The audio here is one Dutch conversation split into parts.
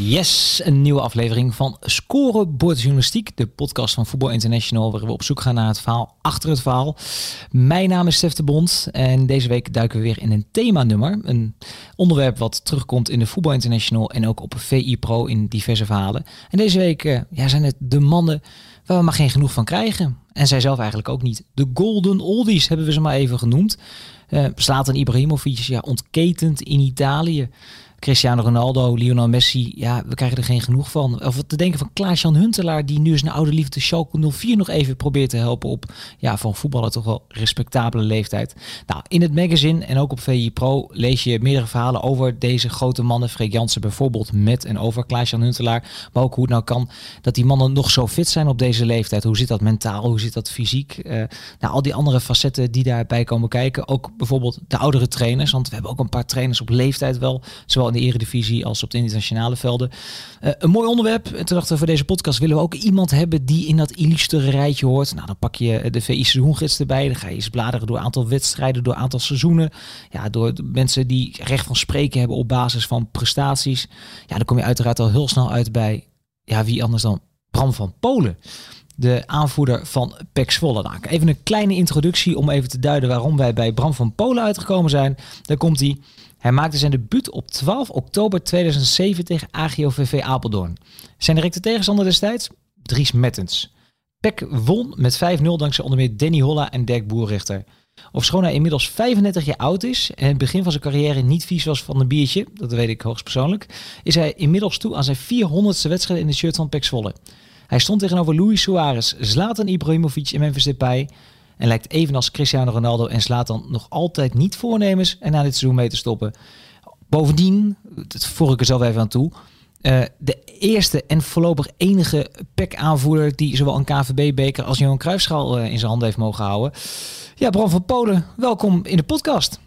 Yes, een nieuwe aflevering van Scorebordjournalistiek, de podcast van Voetbal International, waar we op zoek gaan naar het verhaal achter het verhaal. Mijn naam is Stef de Bond en deze week duiken we weer in een themanummer. Een onderwerp wat terugkomt in de Voetbal International en ook op VI Pro in diverse verhalen. En deze week uh, ja, zijn het de mannen waar we maar geen genoeg van krijgen. En zij zelf eigenlijk ook niet. De Golden Oldies hebben we ze maar even genoemd. Uh, Zlatan Ibrahimovic, ja, ontketend in Italië. Cristiano Ronaldo, Lionel Messi, ja, we krijgen er geen genoeg van. Of te denken van Klaas-Jan Huntelaar, die nu zijn oude liefde Schalke 04 nog even probeert te helpen op, ja, van voetballen toch wel respectabele leeftijd. Nou, in het magazine en ook op VI Pro lees je meerdere verhalen over deze grote mannen. Freek Jansen bijvoorbeeld met en over Klaas-Jan Huntelaar. Maar ook hoe het nou kan dat die mannen nog zo fit zijn op deze leeftijd. Hoe zit dat mentaal? Hoe zit dat fysiek? Uh, nou, al die andere facetten die daarbij komen kijken. Ook bijvoorbeeld de oudere trainers, want we hebben ook een paar trainers op leeftijd wel, zowel in de eredivisie als op de internationale velden. Uh, een mooi onderwerp. En toen dachten we voor deze podcast willen we ook iemand hebben die in dat illustere rijtje hoort. Nou, dan pak je de VI seizoengids erbij. Dan ga je eens bladeren door aantal wedstrijden, door aantal seizoenen. Ja, door mensen die recht van spreken hebben op basis van prestaties. Ja, dan kom je uiteraard al heel snel uit bij, ja, wie anders dan Bram van Polen de aanvoerder van PEC Zwolle. Nou, even een kleine introductie om even te duiden waarom wij bij Bram van Polen uitgekomen zijn. Daar komt hij. Hij maakte zijn debuut op 12 oktober 2007 tegen AGOVV Apeldoorn. Zijn directe tegenstander destijds? Dries Mettens. PEC won met 5-0 dankzij onder meer Danny Holla en Dirk Boerrichter. Ofschoon hij inmiddels 35 jaar oud is en het begin van zijn carrière niet vies was van een biertje, dat weet ik hoogstpersoonlijk, is hij inmiddels toe aan zijn 400ste wedstrijd in de shirt van PEC Zwolle. Hij stond tegenover Luis Suarez, Zlatan Ibrahimovic en Memphis Depay en lijkt evenals Cristiano Ronaldo en Zlatan nog altijd niet voornemens en na dit seizoen mee te stoppen. Bovendien, dat voeg ik er zelf even aan toe, uh, de eerste en voorlopig enige PEC-aanvoerder die zowel een KVB-beker als Johan Cruijffschaal uh, in zijn handen heeft mogen houden. Ja, Bram van Polen, welkom in de podcast.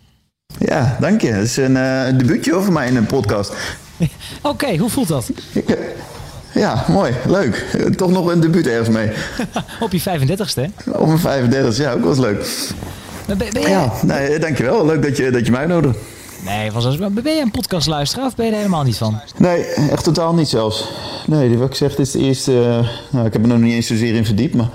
Ja, dank je. Het is een uh, debuutje over mij in een podcast. Oké, okay, hoe voelt dat? Ja, mooi. Leuk. Toch nog een debuut ergens mee. Op je 35ste, Op mijn 35ste, ja, ook eens leuk. Ben, ben, Ja, nee, dankjewel. Leuk dat je, dat je mij nodigt. Nee, was als, ben je een podcastluisteraar of ben je er helemaal niet van? Nee, echt totaal niet zelfs. Nee, wat ik zeg, dit is de eerste... Uh, nou, ik heb er nog niet eens zozeer in verdiept, maar...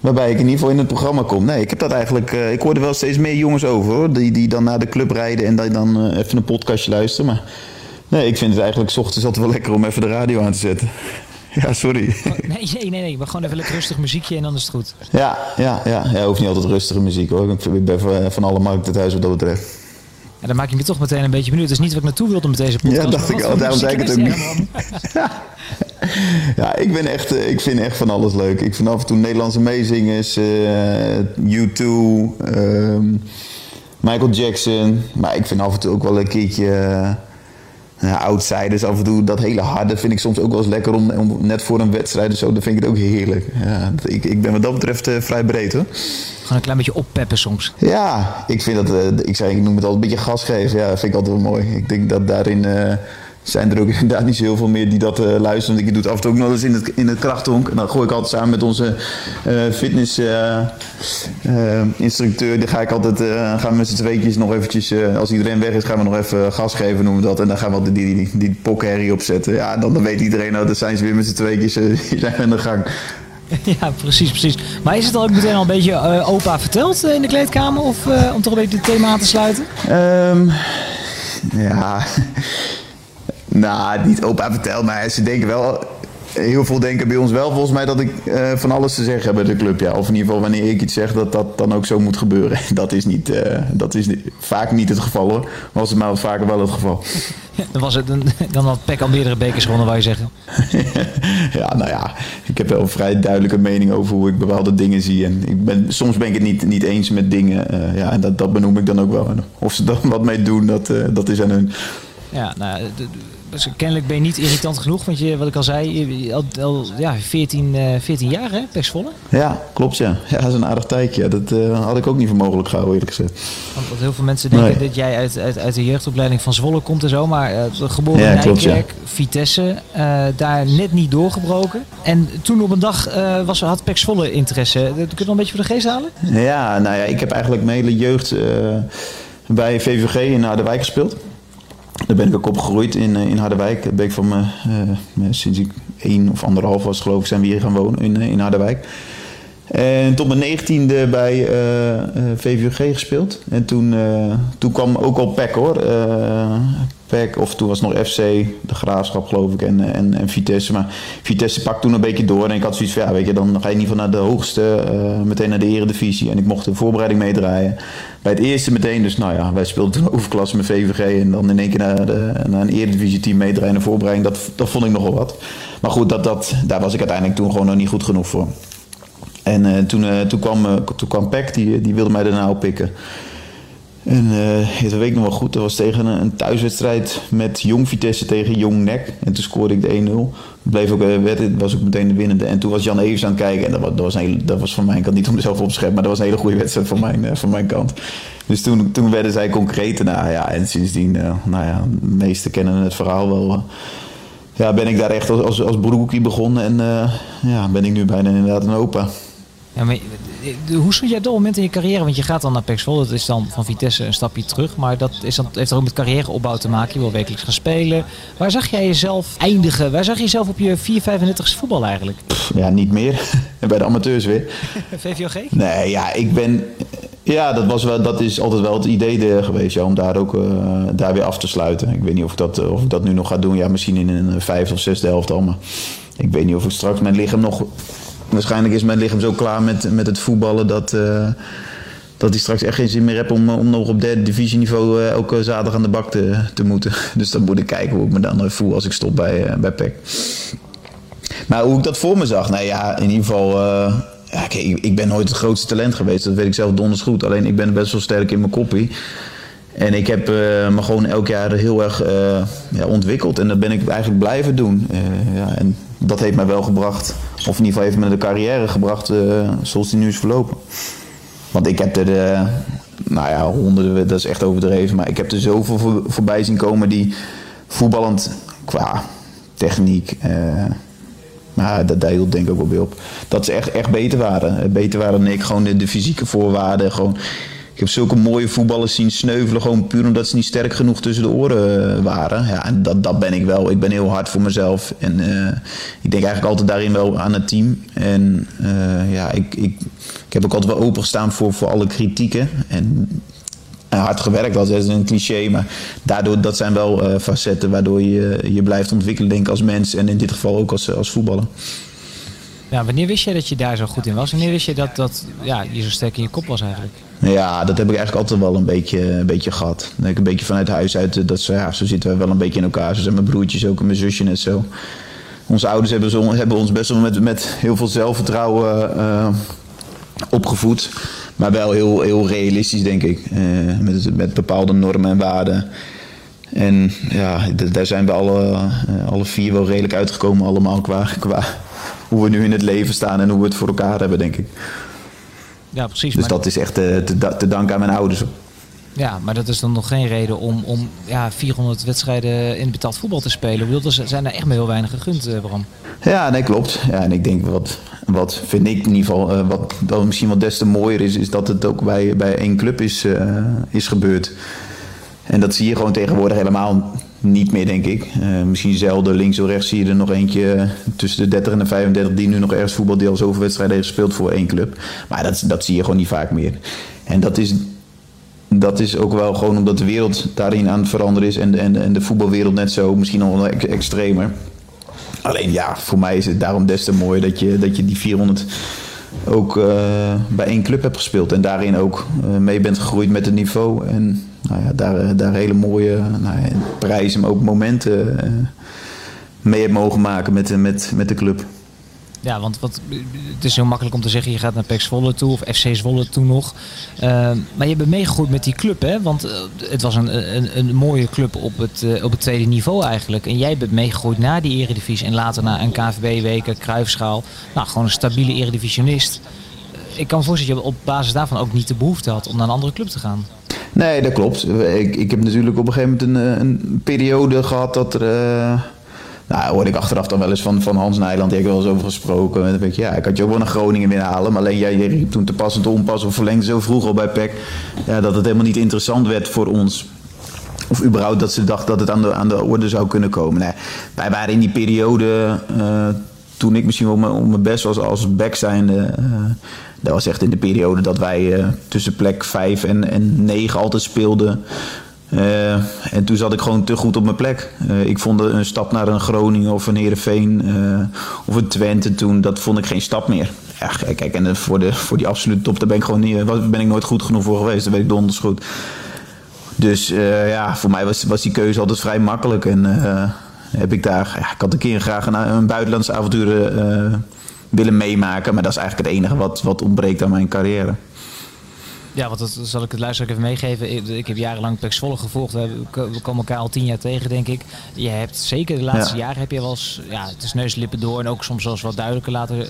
Waarbij ik in ieder geval in het programma kom. Nee, ik heb dat eigenlijk... Uh, ik hoorde wel steeds meer jongens over, hoor. Die, die dan naar de club rijden en dan uh, even een podcastje luisteren. Maar nee, ik vind het eigenlijk... S ochtends altijd wel lekker om even de radio aan te zetten. Ja, sorry. Oh, nee, nee, nee, nee. We gewoon even lekker rustig muziekje en dan is het goed. Ja, ja, ja. ja hoeft niet altijd rustige muziek hoor. Ik ben van alle markten thuis wat dat betreft. Ja, dan maak je me toch meteen een beetje benieuwd. Dat is niet wat ik naartoe wilde met deze podcast. Ja, dacht ik al. Daarom zei ik het ook niet. ja. ja, ik, ben echt, ik vind echt van alles leuk. Ik vind af en toe Nederlandse meezingers, uh, U2, um, Michael Jackson. Maar ik vind af en toe ook wel een keertje... Uh, ja, outsiders af en toe, dat hele harde vind ik soms ook wel eens lekker om, om net voor een wedstrijd of zo, dan vind ik het ook heerlijk. Ja, ik, ik ben wat dat betreft uh, vrij breed hoor. Gewoon een klein beetje oppeppen soms. Ja, ik vind dat, uh, ik, zei, ik noem het altijd een beetje gas geven. Ja, dat vind ik altijd wel mooi. Ik denk dat daarin uh, zijn er ook inderdaad niet zo heel veel meer die dat uh, luisteren. Ik doe het af en toe ook nog eens in het, in het krachthonk. En dan gooi ik altijd samen met onze uh, fitness uh, instructeur. Dan ga ik altijd, gaan we met z'n tweetjes nog eventjes, als iedereen weg is, gaan we nog even gas geven, noemen we dat. En dan gaan we die, die, die, die pokherrie opzetten. Ja, dan, dan weet iedereen, nou, dan zijn ze weer met z'n tweetjes, die zijn aan de gang. Ja, precies, precies. Maar is het al ook meteen al een beetje uh, opa verteld uh, in de kleedkamer? Of uh, om toch een beetje het thema aan te sluiten? Um, ja, nou, niet opa verteld, maar ze denken wel... Heel veel denken bij ons wel volgens mij dat ik uh, van alles te zeggen heb bij de club. Ja. Of in ieder geval wanneer ik iets zeg dat dat dan ook zo moet gebeuren. Dat is, niet, uh, dat is niet, vaak niet het geval hoor. Was het maar wat vaker wel het geval. dan, was het een, dan had Peck al meerdere bekers gewonnen, wou je zeggen? ja, nou ja, ik heb wel een vrij duidelijke mening over hoe ik bepaalde dingen zie. En ik ben, soms ben ik het niet, niet eens met dingen. Uh, ja, en dat, dat benoem ik dan ook wel. En of ze er wat mee doen, dat, dat is aan hun. Ja, nou, Dus kennelijk ben je niet irritant genoeg, want je, wat ik al zei, al, al ja, 14, uh, 14 jaar hè, Pexvolle? Ja, klopt ja. Ja, dat is een aardig tijdje. Dat uh, had ik ook niet voor mogelijk gehouden eerlijk gezegd. Want, want heel veel mensen denken nee. dat jij uit, uit, uit de jeugdopleiding van Zwolle komt en zo, maar uh, geboren ja, in Nijkerk, ja. Vitesse, daar net niet doorgebroken. En toen op een dag was, had Pexvolle interesse. Kun je nog een beetje voor de geest halen? Ja, nou ja, ik heb eigenlijk mijn hele jeugd bij VVG in Harderwijk gespeeld. Daar ben ik ook opgegroeid in, in Harderwijk. Daar ben ik van me, uh, sinds ik één of anderhalf was geloof ik, zijn we hier gaan wonen in, in Harderwijk. En tot mijn negentiende bij uh, VVG gespeeld. En toen, uh, toen kwam ook al PEC hoor. PEC, of toen was nog FC, de Graafschap geloof ik, en, en, en Vitesse. Maar Vitesse pakt toen een beetje door. En ik had zoiets van, ja weet je, dan ga je in ieder geval naar de hoogste. meteen naar de eredivisie. En ik mocht de voorbereiding meedraaien. Bij het eerste meteen, dus nou ja, wij speelden toen overklasse met VVG. En dan in één keer naar, de, naar een eredivisie team meedraaien en voorbereiding. Dat, dat vond ik nogal wat. Maar goed, dat, dat, daar was ik uiteindelijk toen gewoon nog niet goed genoeg voor. En uh, toen, uh, toen, kwam, uh, toen kwam Peck, die, die wilde mij daarna oppikken. En dat weet ik nog wel goed. Dat was tegen een, thuiswedstrijd met Jong Vitesse tegen Jong Nek. En toen scoorde ik de 1-0. Bleef ook, werd, was ook meteen de winnende. En toen was Jan Evers aan het kijken. En dat was, dat was, dat was van mijn kant niet om mezelf op te scheppen. Maar dat was een hele goede wedstrijd van mijn, van mijn kant. Dus toen, toen werden zij concreet. Nou ja, en sindsdien, nou ja, de meesten kennen het verhaal wel ja, ben ik daar echt als, als, als begonnen en uh, ja, ben ik nu bijna inderdaad een opa. Ja, maar, hoe stond jij op dat moment in je carrière? Want je gaat dan naar Pexvol, dat is dan van Vitesse een stapje terug. Maar dat, is dan, heeft er ook met carrièreopbouw te maken. Je wil wekelijks gaan spelen. Waar zag jij jezelf eindigen? Waar zag je jezelf op je 4, 35 voetbal eigenlijk? Pff, ja, niet meer. Bij de amateurs weer. VVOG? Nee, ja, ik ben... Ja, dat, was wel, dat is altijd wel het idee geweest, ja, om daar ook uh, daar weer af te sluiten. Ik weet niet of ik, dat, of ik dat nu nog ga doen. Ja, misschien in een vijfde of zesde helft al. Maar ik weet niet of ik straks mijn lichaam nog waarschijnlijk is mijn lichaam zo klaar met, met het voetballen dat, uh, dat hij straks echt geen zin meer heeft om, om nog op derde divisieniveau uh, elke zaterdag aan de bak te, te moeten. Dus dan moet ik kijken hoe ik me dan voel als ik stop bij, bij PEC. Maar hoe ik dat voor me zag, nou ja, in ieder geval. ja, ik, ik ben nooit het grootste talent geweest, dat weet ik zelf donders goed. Alleen ik ben best wel sterk in mijn koppie. En ik heb me gewoon elk jaar heel erg ja, ontwikkeld. En dat ben ik eigenlijk blijven doen. Ja, en dat heeft mij wel gebracht, of in ieder geval heeft me de carrière gebracht zoals die nu is verlopen. Want ik heb er, de, nou ja, honderden, dat is echt overdreven. Maar ik heb er zoveel voor, voorbij zien komen die voetballend qua techniek... Maar dat, daar hield denk ik ook wel bij op. Dat ze echt, echt beter waren. Beter waren dan ik. Gewoon de, de fysieke voorwaarden. Gewoon ik heb zulke mooie voetballers zien sneuvelen, gewoon puur omdat ze niet sterk genoeg tussen de oren eh, waren. Ja, en dat, dat ben ik wel. Ik ben heel hard voor mezelf. En uh, ik denk eigenlijk altijd daarin wel aan het team. En uh, ja, ik, ik, ik heb ook altijd wel opengestaan voor, voor alle kritieken. En hard gewerkt, dat is een cliché. Maar daardoor, dat zijn wel facetten waardoor je je blijft ontwikkelen, denk ik, als mens. En in dit geval ook als, als voetballer. Ja, wanneer wist je dat je daar zo goed in was? Wanneer wist je dat, dat ja, je zo sterk in je kop was eigenlijk? Ja, dat heb ik eigenlijk altijd wel een beetje, een beetje gehad. Ik een beetje vanuit huis uit, dat, ja, zo zitten we wel een beetje in elkaar. Zo zijn mijn broertjes ook en mijn zusje net zo. Onze ouders hebben, hebben ons best wel met, met heel veel zelfvertrouwen uh, opgevoed. Maar wel heel, heel realistisch, denk ik. Uh, met, met bepaalde normen en waarden. En ja, daar zijn we alle, alle vier wel redelijk uitgekomen allemaal qua, qua hoe we nu in het leven staan en hoe we het voor elkaar hebben, denk ik. Ja, precies. Dus dat is echt te, te, te danken aan mijn ouders. Ja, maar dat is dan nog geen reden om, om ja, 400 wedstrijden in betaald voetbal te spelen. Ik bedoel, er zijn er echt maar heel weinig gegund, uh, Bram. Ja, nee, klopt. Ja, en ik denk wat, wat vind ik in ieder geval, uh, wat, wat misschien wel des te mooier is, is dat het ook bij, bij één club is, uh, is gebeurd. En dat zie je gewoon tegenwoordig helemaal niet meer, denk ik. Uh, misschien zelden links of rechts zie je er nog eentje tussen de 30 en de 35 die nu nog ergens voetbaldeel zoveel wedstrijden heeft gespeeld voor één club. Maar dat, dat zie je gewoon niet vaak meer. En dat is, dat is ook wel gewoon omdat de wereld daarin aan het veranderen is en en, en de voetbalwereld net zo, misschien nog extremer. Alleen ja, voor mij is het daarom des te mooi dat je, dat je die 400 ook uh, bij één club hebt gespeeld. En daarin ook mee bent gegroeid met het niveau. En nou ja, daar, daar hele mooie nou ja, prijzen, maar ook momenten uh, mee hebt mogen maken met, met, met de club. Ja, want wat, het is heel makkelijk om te zeggen, je gaat naar PEC Zwolle toe of FC Zwolle toe nog. Ehm, maar je bent meegegroeid met die club, hè? Want eh, het was een, een, een mooie club op het, eh, op het tweede niveau eigenlijk. En jij bent meegegroeid naar die eredivisie en later naar een KVB-weken, Kruifschaal. Nou, gewoon een stabiele eredivisionist. Eh, ik kan me voorstellen dat je op basis daarvan ook niet de behoefte had om naar een andere club te gaan. Nee, dat klopt. Ik, ik heb natuurlijk op een gegeven moment een, een periode gehad dat er... Nou, hoorde ik achteraf dan wel eens van, van Hans Nijland, die heb ik wel eens over gesproken. En dan denk ik, ja, ik had je ook wel naar Groningen willen halen. Maar alleen jij riep toen te pas en onpas of verlengde zo vroeg al bij PEC. Ja, dat het helemaal niet interessant werd voor ons. Of überhaupt dat ze dacht dat het aan de, aan de orde zou kunnen komen. Nee, wij waren in die periode, uh, toen ik misschien wel mijn best was als back zijnde... Uh, dat was echt in de periode dat wij uh, tussen plek 5 en, en 9 altijd speelden. Uh, en toen zat ik gewoon te goed op mijn plek. Uh, ik vond een stap naar een Groningen of een Heerenveen uh, of een Twente toen, dat vond ik geen stap meer. Ja, kijk, en voor, de, voor die absolute top, daar ben ik gewoon niet, ben ik nooit goed genoeg voor geweest. Daar weet ik donders goed. Dus ja, voor mij was, was die keuze altijd vrij makkelijk. En heb ik daar, ja, ik had een keer graag een, een buitenlandse avontuur willen meemaken. Maar dat is eigenlijk het enige wat, wat ontbreekt aan mijn carrière. Ja, want dat zal ik het luisteraar even meegeven. Ik, heb jarenlang Pek Zwolle gevolgd. We, komen elkaar al tien jaar tegen, denk ik. Je hebt zeker de laatste jaren heb je wel eens... Ja, het is neuslippen door en ook soms zelfs wat duidelijker laten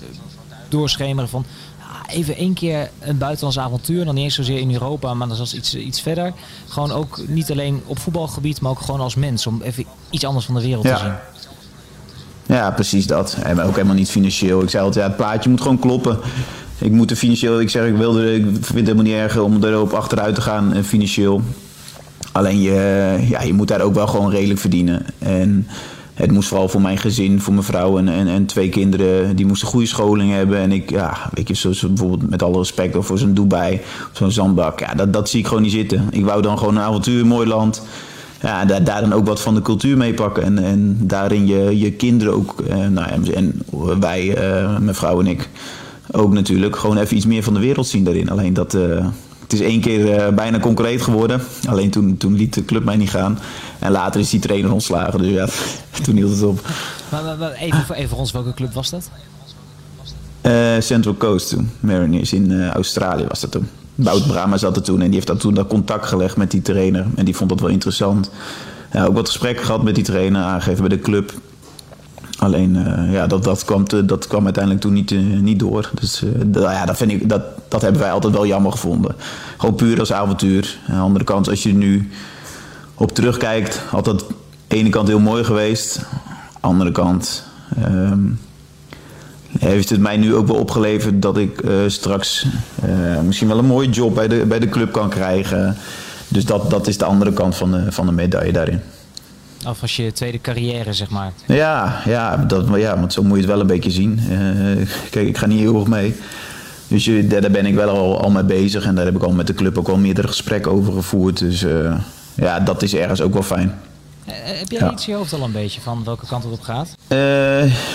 doorschemeren van... Even één keer een buitenlands avontuur. Dan niet eens zozeer in Europa, maar dan zelfs iets, iets verder. Gewoon ook niet alleen op voetbalgebied, maar ook gewoon als mens. Om even iets anders van de wereld ja. te zien. Ja, precies dat. En ook helemaal niet financieel. Ik zei altijd, ja, het plaatje moet gewoon kloppen. Ik moet er financieel, ik zeg, ik, wilde, ik vind het helemaal niet erg om erop achteruit te gaan eh, financieel. Alleen je, ja, je moet daar ook wel gewoon redelijk verdienen. En het moest vooral voor mijn gezin, voor mijn vrouw en, en, twee kinderen, die moesten goede scholing hebben. En ik, ja, weet je, zoals bijvoorbeeld met alle respect voor zo'n Dubai, zo'n zandbak, ja, dat, dat zie ik gewoon niet zitten. Ik wou dan gewoon een avontuur, mooi land. Ja, daar, daar dan ook wat van de cultuur mee pakken. En, en daarin je, je kinderen ook, eh, nou ja, en wij, uh, mijn vrouw en ik, ook natuurlijk gewoon even iets meer van de wereld zien daarin. Alleen dat, uh, het is één keer uh, bijna concreet geworden. Alleen toen, toen liet de club mij niet gaan. En later is die trainer ontslagen. Dus ja, toen hield het op. Maar, maar even, voor, even voor ons, welke club was dat? Uh, Central Coast toen. Mariners in Australië was dat toen. Wout Brama zat er toen en die heeft dat toen dat contact gelegd met die trainer. En die vond dat wel interessant. Ja, ook wat gesprekken gehad met die trainer, aangegeven bij de club. Alleen uh, ja, dat, dat, kwam te, dat kwam uiteindelijk toen niet, uh, niet door. Dus uh, ja, dat, vind ik, dat, dat hebben wij altijd wel jammer gevonden. Gewoon puur als avontuur. Aan de andere kant, als je nu op terugkijkt, had dat aan de ene kant heel mooi geweest. Andere kant um, heeft het mij nu ook wel opgeleverd dat ik straks misschien wel een mooie job bij de, bij de club kan krijgen. Dus dat, dat is de andere kant van de, van de medaille daarin. Of als je tweede carrière, zeg maar. Ja, ja, dat, ja want zo moet je het wel een beetje zien. Uh, kijk, ik ga niet heel erg mee. Dus je, daar ben ik wel al, al mee bezig. En daar heb ik al met de club ook al meerdere gesprekken over gevoerd. Dus ja, dat is ergens ook wel fijn. Uh, heb jij ja. iets in je hoofd al een beetje van welke kant het op gaat?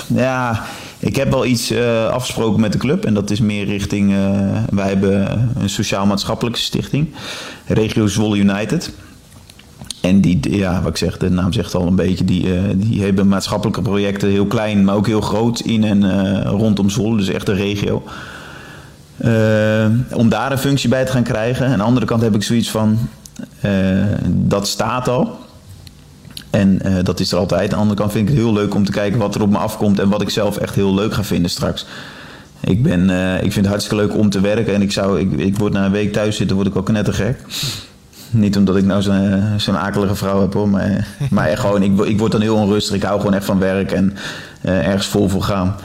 ja, ik heb wel iets afgesproken met de club. En dat is meer richting... wij hebben een sociaal-maatschappelijke stichting. Regio Zwolle United. En die, ja, wat ik zeg, de naam zegt al een beetje, die, uh, die hebben maatschappelijke projecten heel klein, maar ook heel groot in en uh, rondom Zwolle, dus echt een regio. Uh, om daar een functie bij te gaan krijgen. Aan de andere kant heb ik zoiets van, dat staat al. En dat is er altijd. Aan de andere kant vind ik het heel leuk om te kijken wat er op me afkomt en wat ik zelf echt heel leuk ga vinden straks. Ik, ben, ik vind het hartstikke leuk om te werken en ik, zou, ik, ik word na een week thuis zitten, word ik ook knettergek. Niet omdat ik nou zo'n zo akelige vrouw heb hoor. Maar, maar echt gewoon, ik, ik word dan heel onrustig. Ik hou gewoon echt van werk en ergens vol voor gaan.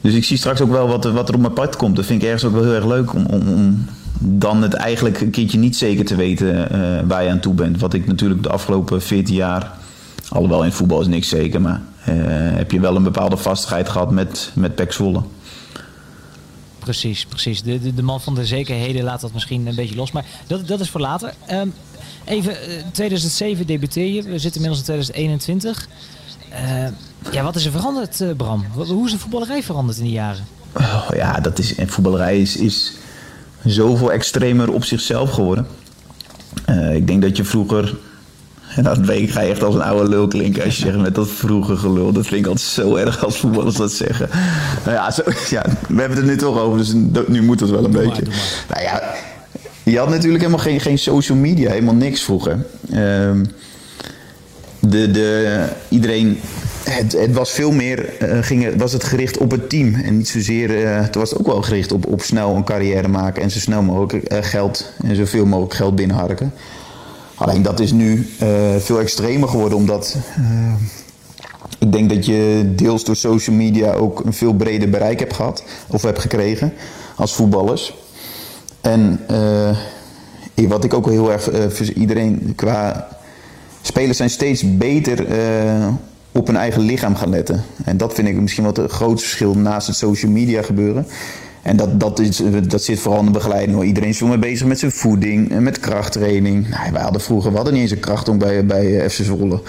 Dus ik zie straks ook wel wat, wat er op mijn pad komt. Dat vind ik ergens ook wel heel erg leuk. Om, om, om dan het eigenlijk een keertje niet zeker te weten uh, waar je aan toe bent. Wat ik natuurlijk de afgelopen 14 jaar. Alhoewel in voetbal is niks zeker. Maar uh, heb je wel een bepaalde vastigheid gehad met, met Pek Zwolle. Precies, precies. De, de, de, man van de zekerheden laat dat misschien een beetje los. Maar dat, dat is voor later. Um, even, uh, 2007 debuteer je. We zitten inmiddels in 2021. Uh, ja, wat is er veranderd, Bram? Hoe is de voetballerij veranderd in die jaren? Oh, ja, dat is, en voetballerij is, is zoveel extremer op zichzelf geworden. Uh, ik denk dat je vroeger En dan week ga je echt als een oude lul klinken als je zegt met dat vroege gelul. Dat vind ik altijd zo erg als voetballers dat zeggen. Nou ja, zo, ja, we hebben het er nu toch over, dus nu moet het wel een beetje. nou ja, je had natuurlijk helemaal geen, geen social media, helemaal niks vroeger. Ehm, de, de, iedereen het, het, was veel meer uh, ging, was het gericht op het team. En niet zozeer. Uh, het was ook wel gericht op, op snel een carrière maken. En zo snel mogelijk uh, geld en zoveel mogelijk geld binnenharken. Alleen dat is nu veel extremer geworden. Omdat ik denk dat je deels door social media ook een veel breder bereik hebt gehad. Of hebt gekregen als voetballers. En wat ik ook heel erg iedereen qua. Spelers zijn steeds beter op hun eigen lichaam gaan letten. En dat vind ik misschien wat het grootste verschil naast het social media gebeuren. En dat, dat, is, dat zit vooral in de begeleiding. Hoor. Iedereen is veel mee bezig met zijn voeding en met krachttraining. Nou, wij hadden vroeger hadden niet eens een krachtonk bij, bij eh, FC Zwolle.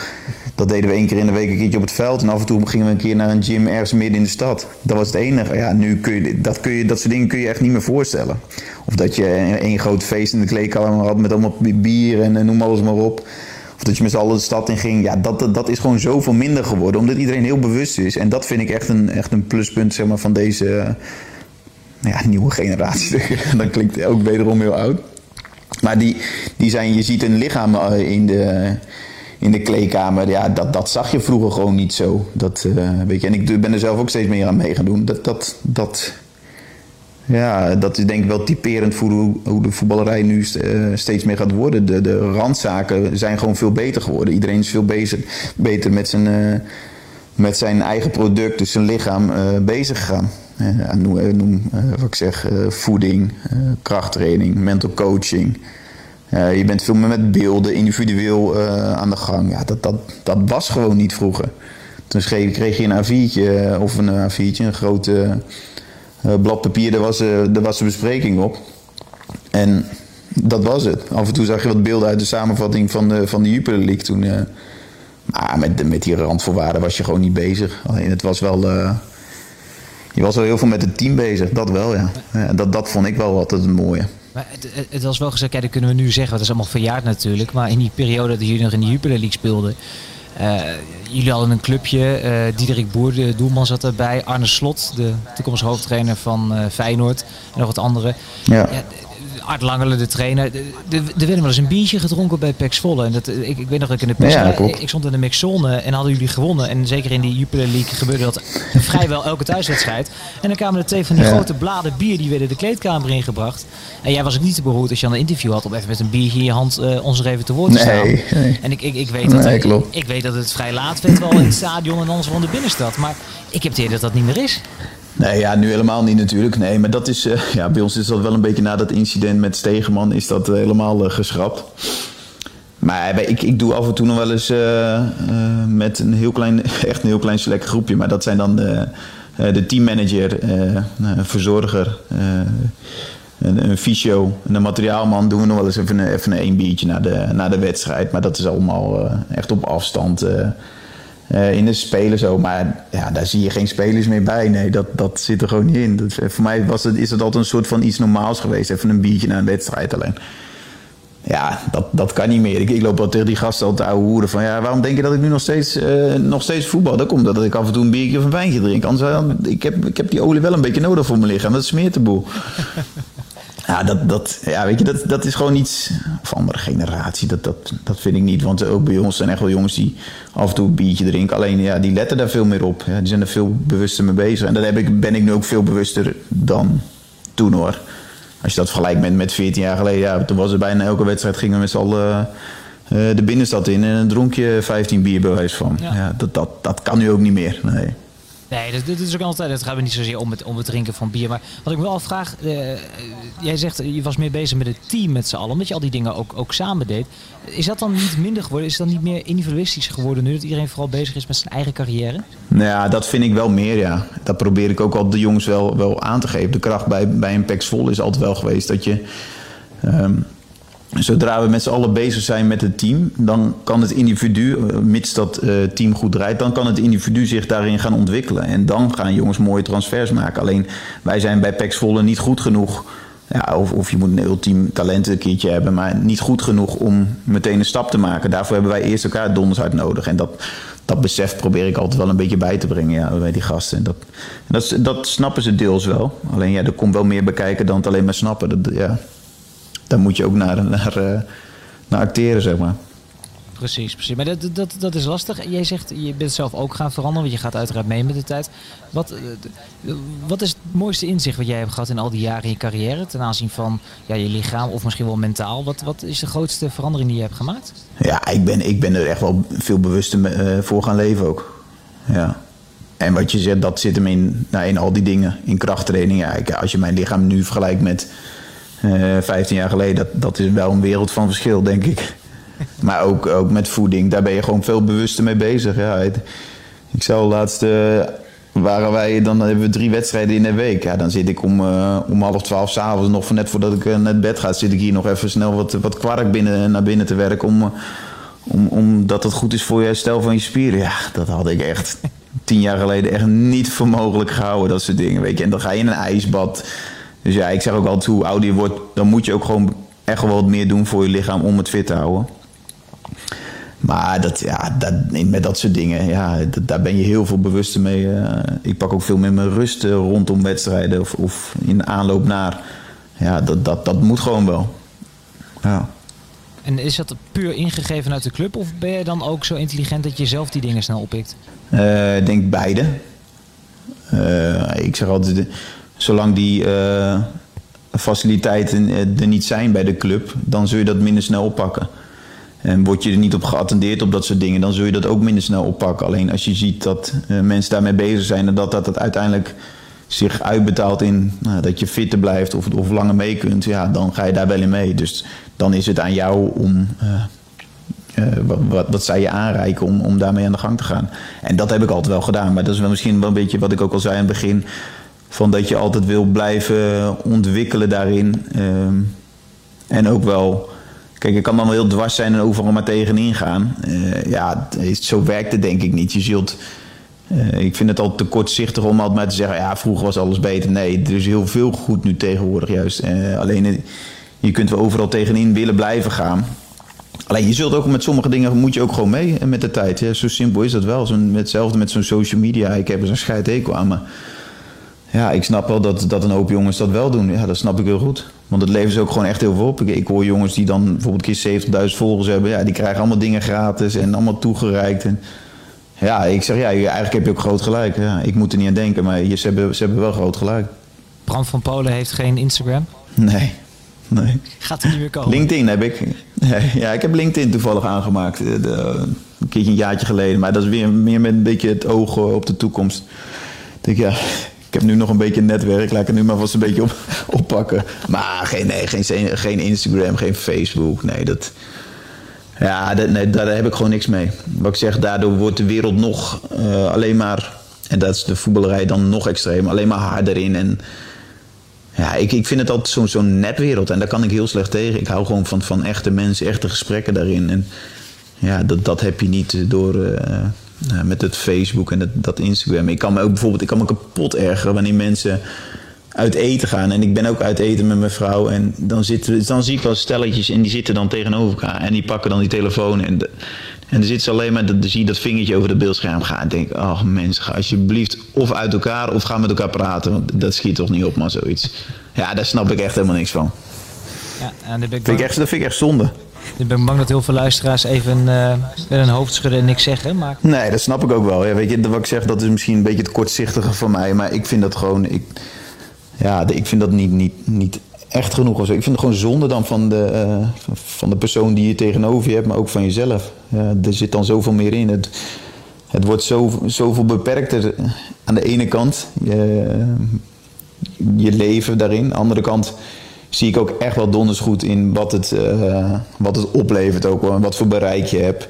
Dat deden we één keer in de week een keertje op het veld. En af en toe gingen we een keer naar een gym ergens midden in de stad. Dat was het enige. Ja, nu kun je dat, kun je, dat soort dingen kun je echt niet meer voorstellen. Of dat je één groot feest in de kleedkamer had met allemaal bier en noem alles maar op. Of dat je met z'n allen de stad in ging. Ja, dat, dat is gewoon zoveel minder geworden. Omdat iedereen heel bewust is. En dat vind ik echt een, echt een pluspunt zeg maar, van deze ja, nieuwe generatie. dat klinkt ook wederom heel oud. Maar die, die zijn, je ziet een lichaam eh, in de, in de kleedkamer. Ja, dat, dat zag je vroeger gewoon niet zo. Dat, uh, weet je, en ik ben er zelf ook steeds meer aan mee gaan doen. Dat, dat, dat, ja, dat is denk ik wel typerend voor hoe, de voetballerij nu eh, steeds meer gaat worden. De, de randzaken zijn gewoon veel beter geworden. Iedereen is veel bezig, beter met zijn, uh, met zijn eigen product, dus zijn lichaam, uh, bezig gegaan. noem, noem wat ik zeg, voeding, krachttraining, mental coaching. je bent veel meer met beelden, individueel aan de gang. Ja, dat, dat, dat was gewoon niet vroeger. Toen kreeg je een A4'tje of een A4'tje, een grote blad papier, daar was, uh, daar was een bespreking op. En dat was het. Af en toe zag je wat beelden uit de samenvatting van de, van de Jupiler League toen. Uh, maar met, met die randvoorwaarden was je gewoon niet bezig. Alleen het was wel. je was wel heel veel met het team bezig, dat wel, ja. dat, dat vond ik wel altijd het mooie. Maar het, het, was wel gezegd, dat kunnen we nu zeggen, dat is allemaal verjaard natuurlijk. Maar in die periode dat jullie nog in de Jupiler League speelden, jullie hadden een clubje. Uh, Diederik Boer, de doelman, zat erbij. Arne Slot, de toekomstige hoofdtrainer van uh, Feyenoord. En nog wat andere. Ja. ja Art Langele, de trainer. Er werden wel eens een biertje gedronken bij Pex Volle. En dat, ik, ik weet nog dat ik in de. Ja, ik, stond in de mixzone en hadden jullie gewonnen. En zeker in die Jupiler League gebeurde dat vrijwel elke thuiswedstrijd. En dan kwamen er twee van die grote bladen bier die werden de kleedkamer ingebracht. En jij was ook niet te beroerd als je aan een interview had om even met een biertje in je hand uh, ons er even te woord te staan. Nee, nee. En ik, ik, ik, weet dat, nee, ik, ik, weet dat het vrij laat werd wel in het stadion en anders van de binnenstad. Maar ik heb het idee dat dat niet meer is. Nee, ja, nu helemaal niet natuurlijk. Nee, maar dat is, uh, ja, bij ons is dat wel een beetje na dat incident met Stegeman is dat uh, helemaal uh, geschrapt. Maar ik, ik doe af en toe nog wel eens met een heel klein, echt een heel klein select groepje. Maar dat zijn dan de, de teammanager, een verzorger, een, een fysio en een materiaalman. Doen we nog wel eens even een, even een biertje na de, na de wedstrijd. Maar dat is allemaal echt op afstand uh, in de spelen zo. Maar ja, daar zie je geen spelers meer bij. Nee, dat, dat zit er gewoon niet in. Dat, voor mij was het, is het altijd een soort van iets normaals geweest. Even een biertje na een wedstrijd alleen. Ja, dat, dat kan niet meer. Ik, ik loop wel tegen die gasten al te ouwe hoeren van... ja, waarom denk je dat ik nu nog steeds, uh, nog steeds voetbal? Dat komt dat ik af en toe een biertje of een wijntje drink. Anders, ik, heb, ik heb die olie wel een beetje nodig voor mijn lichaam. Dat smeert de boel. Ja, dat, dat, ja, weet je, dat, dat is gewoon iets van andere generatie. Dat, dat, dat vind ik niet. Want ook bij ons zijn echt wel jongens die af en toe een biertje drinken. Alleen ja, die letten daar veel meer op. Ja, die zijn er veel bewuster mee bezig. En daar heb ik, ben ik nu ook veel bewuster dan toen hoor. Als je dat vergelijkt met, met 14 jaar geleden. Ja, toen was er bijna elke wedstrijd gingen we met z'n allen uh, de binnenstad in. En een dronkje 15 bier bewijs van. Ja. ja. dat, dat, dat kan nu ook niet meer. Nee. Nee, dat, is ook altijd. Het gaat me niet zozeer om het, om drinken van bier. Maar wat ik me wel vraag. Uh, jij zegt je was meer bezig met het team met z'n allen. Omdat je al die dingen ook, ook samen deed. Is dat dan niet minder geworden? Is dat niet meer individualistisch geworden nu dat iedereen vooral bezig is met zijn eigen carrière? Nou ja, dat vind ik wel meer, ja. Dat probeer ik ook al de jongens wel, wel aan te geven. De kracht bij, bij een PEX vol is altijd wel geweest dat je. Um, Zodra we met z'n allen bezig zijn met het team, dan kan het individu, eh, mits dat uh, team goed draait, dan kan het individu zich daarin gaan ontwikkelen. En dan gaan jongens mooie transfers maken. Alleen wij zijn bij PEX Volle niet goed genoeg Ja, of, of je moet een ultiem talent een keertje hebben, maar niet goed genoeg om meteen een stap te maken. Daarvoor hebben wij eerst elkaar donders hard nodig. En dat, dat besef probeer ik altijd wel een beetje bij te brengen ja, bij die gasten. En dat, dat, dat snappen ze deels wel. Alleen ja, er komt wel meer bekijken dan het alleen maar snappen. Dat, ja, daar moet je ook naar, naar, uh, naar acteren, zeg maar. Precies, precies. Maar dat, dat, dat is lastig. Jij zegt, je bent zelf ook gaan veranderen, want je gaat uiteraard mee met de tijd. Wat, eh, wat is het mooiste inzicht wat jij hebt gehad in al die jaren in je carrière ten aanzien van ja, je lichaam of misschien wel mentaal? Wat, wat is de grootste verandering die je hebt gemaakt? Ja, ik ben, ik ben er echt wel veel bewuster uh, voor gaan leven ook. Ja. En wat je zegt, dat zit hem in, nou, in al die dingen. In krachttraining. Ja, als je mijn lichaam nu vergelijkt met eh, 15 jaar geleden, dat, dat is wel een wereld van verschil, denk ik. Maar ook, ook met voeding, daar ben je gewoon veel bewuster mee bezig. Ja, ik zou laatst, uh, waren wij, dan hebben we drie wedstrijden in de week. Ja, dan zit ik om, uh, om half twaalf s'avonds, nog net voordat ik uh, naar bed ga, zit ik hier nog even snel wat, wat kwark binnen, naar binnen te werken. Om, om, omdat het goed is voor je herstel van je spieren. Ja, dat had ik echt tien jaar geleden echt niet voor mogelijk gehouden, dat soort dingen. Weet je. En dan ga je in een ijsbad. Dus ja, ik zeg ook altijd, hoe ouder je wordt, dan moet je ook gewoon echt wel wat meer doen voor je lichaam om het fit te houden. Maar dat, ja, dat, met dat soort dingen, ja, daar ben je heel veel bewuster mee. Uh, ik pak ook veel meer mijn rust uh, rondom wedstrijden of, of in aanloop naar. Ja, dat, dat, dat moet gewoon wel. Ja. En is dat puur ingegeven uit de club of ben je dan ook zo intelligent dat je zelf die dingen snel oppikt? Uh, ik denk beide. ik zeg altijd, zolang die faciliteiten er niet zijn bij de club, dan zul je dat minder snel oppakken. En word je er niet op geattendeerd op dat soort dingen, dan zul je dat ook minder snel oppakken. Alleen als je ziet dat uh, mensen daarmee bezig zijn en dat dat, uiteindelijk zich uitbetaalt in nou, dat je fitter blijft of, of langer mee kunt, ja, dan ga je daar wel in mee. Dus dan is het aan jou om. Uh, wat, wat zij je aanreiken om, om daarmee aan de gang te gaan. En dat heb ik altijd wel gedaan. Maar dat is wel misschien wel een beetje wat ik ook al zei in het begin. Van dat je altijd wil blijven ontwikkelen daarin. Ehm, en ook wel Kijk, ik kan dan wel heel dwars zijn en overal maar tegenin gaan. Uh, ja, zo werkt het denk ik niet. Je zult... Uh, ik vind het al te kortzichtig om altijd maar te zeggen... ja, vroeger was alles beter. Nee, er is heel veel goed nu tegenwoordig juist. Uh, alleen, je kunt wel overal tegenin willen blijven gaan. Alleen, je zult ook met sommige dingen... moet je ook gewoon mee met de tijd. Zo simpel is dat wel. Zo, hetzelfde met zo'n social media. Ik heb er zo'n scheidhekel aan, maar... Ja, ik snap wel dat, dat een hoop jongens dat wel doen. Ja, dat snap ik heel goed. Want het levert ze ook gewoon echt heel veel op. Ik, ik hoor jongens die dan bijvoorbeeld een keer 70.000 volgers hebben. Ja, die krijgen allemaal dingen gratis en allemaal toegereikt. En ja, ik zeg ja, eigenlijk heb je ook groot gelijk. Ja, ik moet er niet aan denken, maar ze, hebben, ze hebben wel groot gelijk. Brand van Polen heeft geen Instagram? Nee. Nee. Gaat er niet meer komen? LinkedIn heb ik. Ja, ik heb LinkedIn toevallig aangemaakt. De, een keertje een jaartje geleden. Maar dat is weer meer met een beetje het oog op de toekomst. Ik denk, ja, ik heb nu nog een beetje netwerk, laat ik het nu maar vast een beetje op, oppakken. Maar geen, nee, geen, geen Instagram, geen Facebook. Nee, dat, ja, dat, nee, daar heb ik gewoon niks mee. Wat ik zeg, daardoor wordt de wereld nog uh, alleen maar, en dat is de voetballerij dan nog extreem, alleen maar harder in. En ja, ik, ik vind het altijd zo'n zo'n netwereld en daar kan ik heel slecht tegen. Ik hou gewoon van, van echte mensen, echte gesprekken daarin. En ja, dat, dat heb je niet door. Uh, nou, met het Facebook en het, dat Instagram. Ik kan me ook bijvoorbeeld ik kan me kapot ergeren wanneer mensen uit eten gaan. En ik ben ook uit eten met mijn vrouw. En dan, zitten, dan zie ik wel stelletjes en die zitten dan tegenover elkaar. En die pakken dan die telefoon. En, de, en dan zit ze alleen maar, dan zie je dat vingertje over het beeldscherm gaan. En denk, oh mensen, ga alsjeblieft of uit elkaar of ga met elkaar praten. Want dat schiet toch niet op, maar zoiets. Ja, daar snap ik echt helemaal niks van. Ja, en dat, vind ik echt, dat vind ik echt zonde. Ik ben bang dat heel veel luisteraars even uh, met een hoofd schudden en niks zeggen. Maar... Nee, dat snap ik ook wel. Weet je, wat ik zeg, dat is misschien een beetje het kortzichtige van mij. Maar ik vind dat gewoon... Ik, ja, ik vind dat niet, niet, niet echt genoeg. Ik vind het gewoon zonde dan van de, uh, van de persoon die je tegenover je hebt, maar ook van jezelf. Ja, er zit dan zoveel meer in. Het, het wordt zo, zoveel beperkter aan de ene kant. Je, je leven daarin. Aan de andere kant zie ik ook echt wel donders goed in wat het, uh, wat het oplevert ook en wat voor bereik je hebt.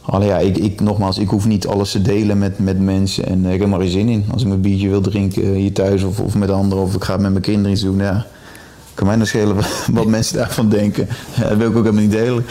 Allee, ja, ik, ik, nogmaals, ik hoef niet alles te delen met, met mensen en ik heb er maar geen zin in. Als ik mijn biertje wil drinken hier thuis of, of met anderen of ik ga het met mijn kinderen iets doen, ja, kan mij nog schelen wat, mensen daarvan denken. Dat wil ik ook helemaal niet delen.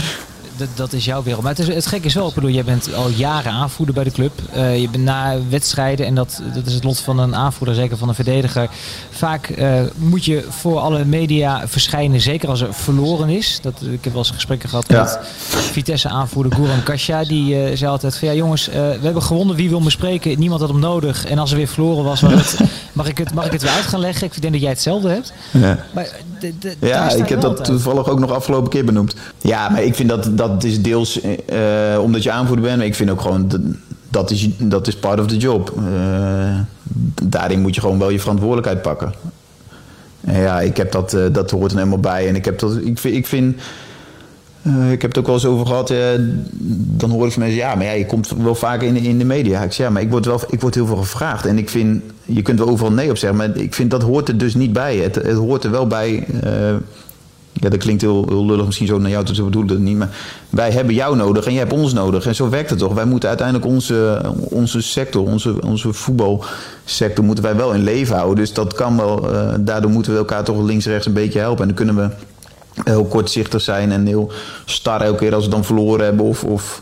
Dat, is jouw wereld. Maar het, is, het gek is wel, ik bedoel, jij bent al jaren aanvoerder bij de club. Uh, je bent na wedstrijden, en dat, dat is het lot van een aanvoerder, zeker van een verdediger. Vaak uh, moet je voor alle media verschijnen, zeker als er verloren is. Dat, ik heb wel eens gesprekken gehad ja. met Vitesse-aanvoerder Goran Kasia. Die uh, zei altijd van, ja jongens, we hebben gewonnen, wie wil me spreken? Niemand had hem nodig. En als er weer verloren was, het, mag, ik het, mag ik het weer uit gaan leggen? Ik denk dat jij hetzelfde hebt. Ja, maar, de, de, ja ik heb dat toevallig ook nog afgelopen keer benoemd. Ja, maar ik vind dat dat is deels uh, omdat je aanvoerder bent. Maar ik vind ook gewoon dat, dat is, dat is part of the job. Uh, daarin moet je gewoon wel je verantwoordelijkheid pakken. En ja, ik heb dat, uh, dat hoort er helemaal bij. En ik heb dat, ik ik vind ik heb het ook wel eens over gehad. dan hoor ik van mensen, ja, maar ja, je komt wel vaak in, in de media. Ik zeg, ja, maar ik word, wel, ik word heel veel gevraagd. En ik vind, je kunt wel overal nee op zeggen, maar ik vind dat hoort er dus niet bij. Het, het hoort er wel bij ja, dat klinkt heel, heel lullig misschien zo naar jou, ik het niet. Maar wij hebben jou nodig en jij hebt ons nodig. En zo werkt het toch. Wij moeten uiteindelijk onze, onze sector, onze, onze voetbalsector, moeten wij wel in leven houden. Dus dat kan wel. Uh, daardoor moeten we elkaar toch links-rechts een beetje helpen. En dan kunnen we heel kortzichtig zijn en heel star elke keer als we dan verloren hebben. Of, of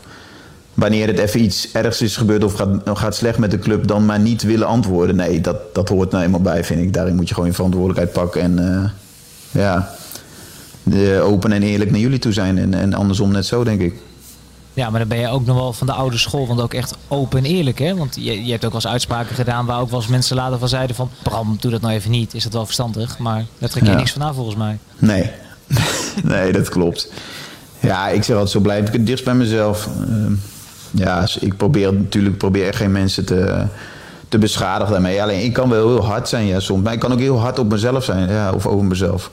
wanneer het even iets ergs is gebeurd of gaat, gaat slecht met de club, dan maar niet willen antwoorden. Nee, dat, dat hoort nou eenmaal bij, vind ik. Daarin moet je gewoon je verantwoordelijkheid pakken. En uh, ja open en eerlijk naar jullie toe zijn. En, en andersom net zo, denk ik. Ja, maar dan ben je ook nog wel van de oude school, want ook echt open en eerlijk. Hè? Want je, je hebt ook wel eens uitspraken gedaan waar ook wel eens mensen later van zeiden van... Bram, doe dat nou even niet. Is dat wel verstandig? Maar daar trek je ja. niks van aan volgens mij. Nee. nee, dat klopt. Ja, ik zeg altijd zo blijf ik het dichtst bij mezelf. Uh, ja, ik probeer natuurlijk probeer echt geen mensen te, te beschadigen daarmee. Alleen ik kan wel heel hard zijn ja, soms. Maar ik kan ook heel hard op mezelf zijn. Ja, of over mezelf.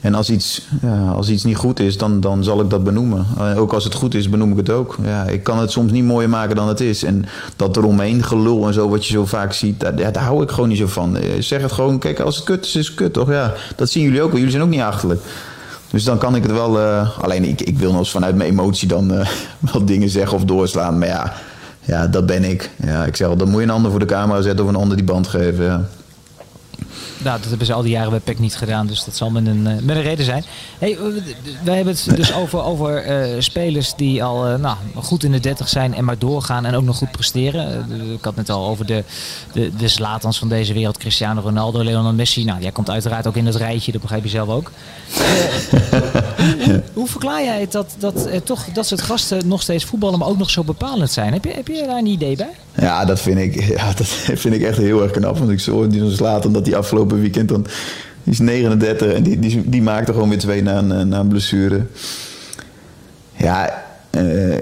En als iets, als iets niet goed is, dan, dan zal ik dat benoemen. Uh, ook als het goed is, benoem ik het ook. Ja, ik kan het soms niet mooier maken dan het is. En dat eromheen gelul en zo, wat je zo vaak ziet, daar, daar hou ik gewoon niet zo van. Uh, zeg het gewoon, kijk, als het kut is, is het kut, toch? Ja, dat zien jullie ook wel. Jullie zijn ook niet achterlijk. Dus dan kan ik het wel... Uh, alleen, ik, ik wil nog eens vanuit mijn emotie dan wel dingen zeggen of doorslaan. Maar ja, ja, dat ben ik. Ja, ik zeg wel, dan moet je een ander voor de camera zetten of een ander die band geven, ja nou, dat hebben ze al die jaren bij PEC niet gedaan, dus dat zal met een, uh, met een reden zijn. Hey, wij hebben het dus over, over uh, spelers die al uh, nou, goed in de 30 zijn en maar doorgaan en ook nog goed presteren. ik had net al over de, de, de van deze wereld, Cristiano Ronaldo, Lionel Messi. Nou, jij komt uiteraard ook in het rijtje, dat begrijp je zelf ook. hoe, hoe, verklaar jij het dat, dat toch dat soort gasten nog steeds voetballen, maar ook nog zo bepalend zijn? Heb je, heb je daar een idee bij? Ja, dat vind ik, ja, dat vind ik echt heel erg knap. Want ik zo die Zlatan dat die afgelopen weekend dan... Die is 39 en die, die, die maakte gewoon weer twee na een, na een blessure. Ja, uh,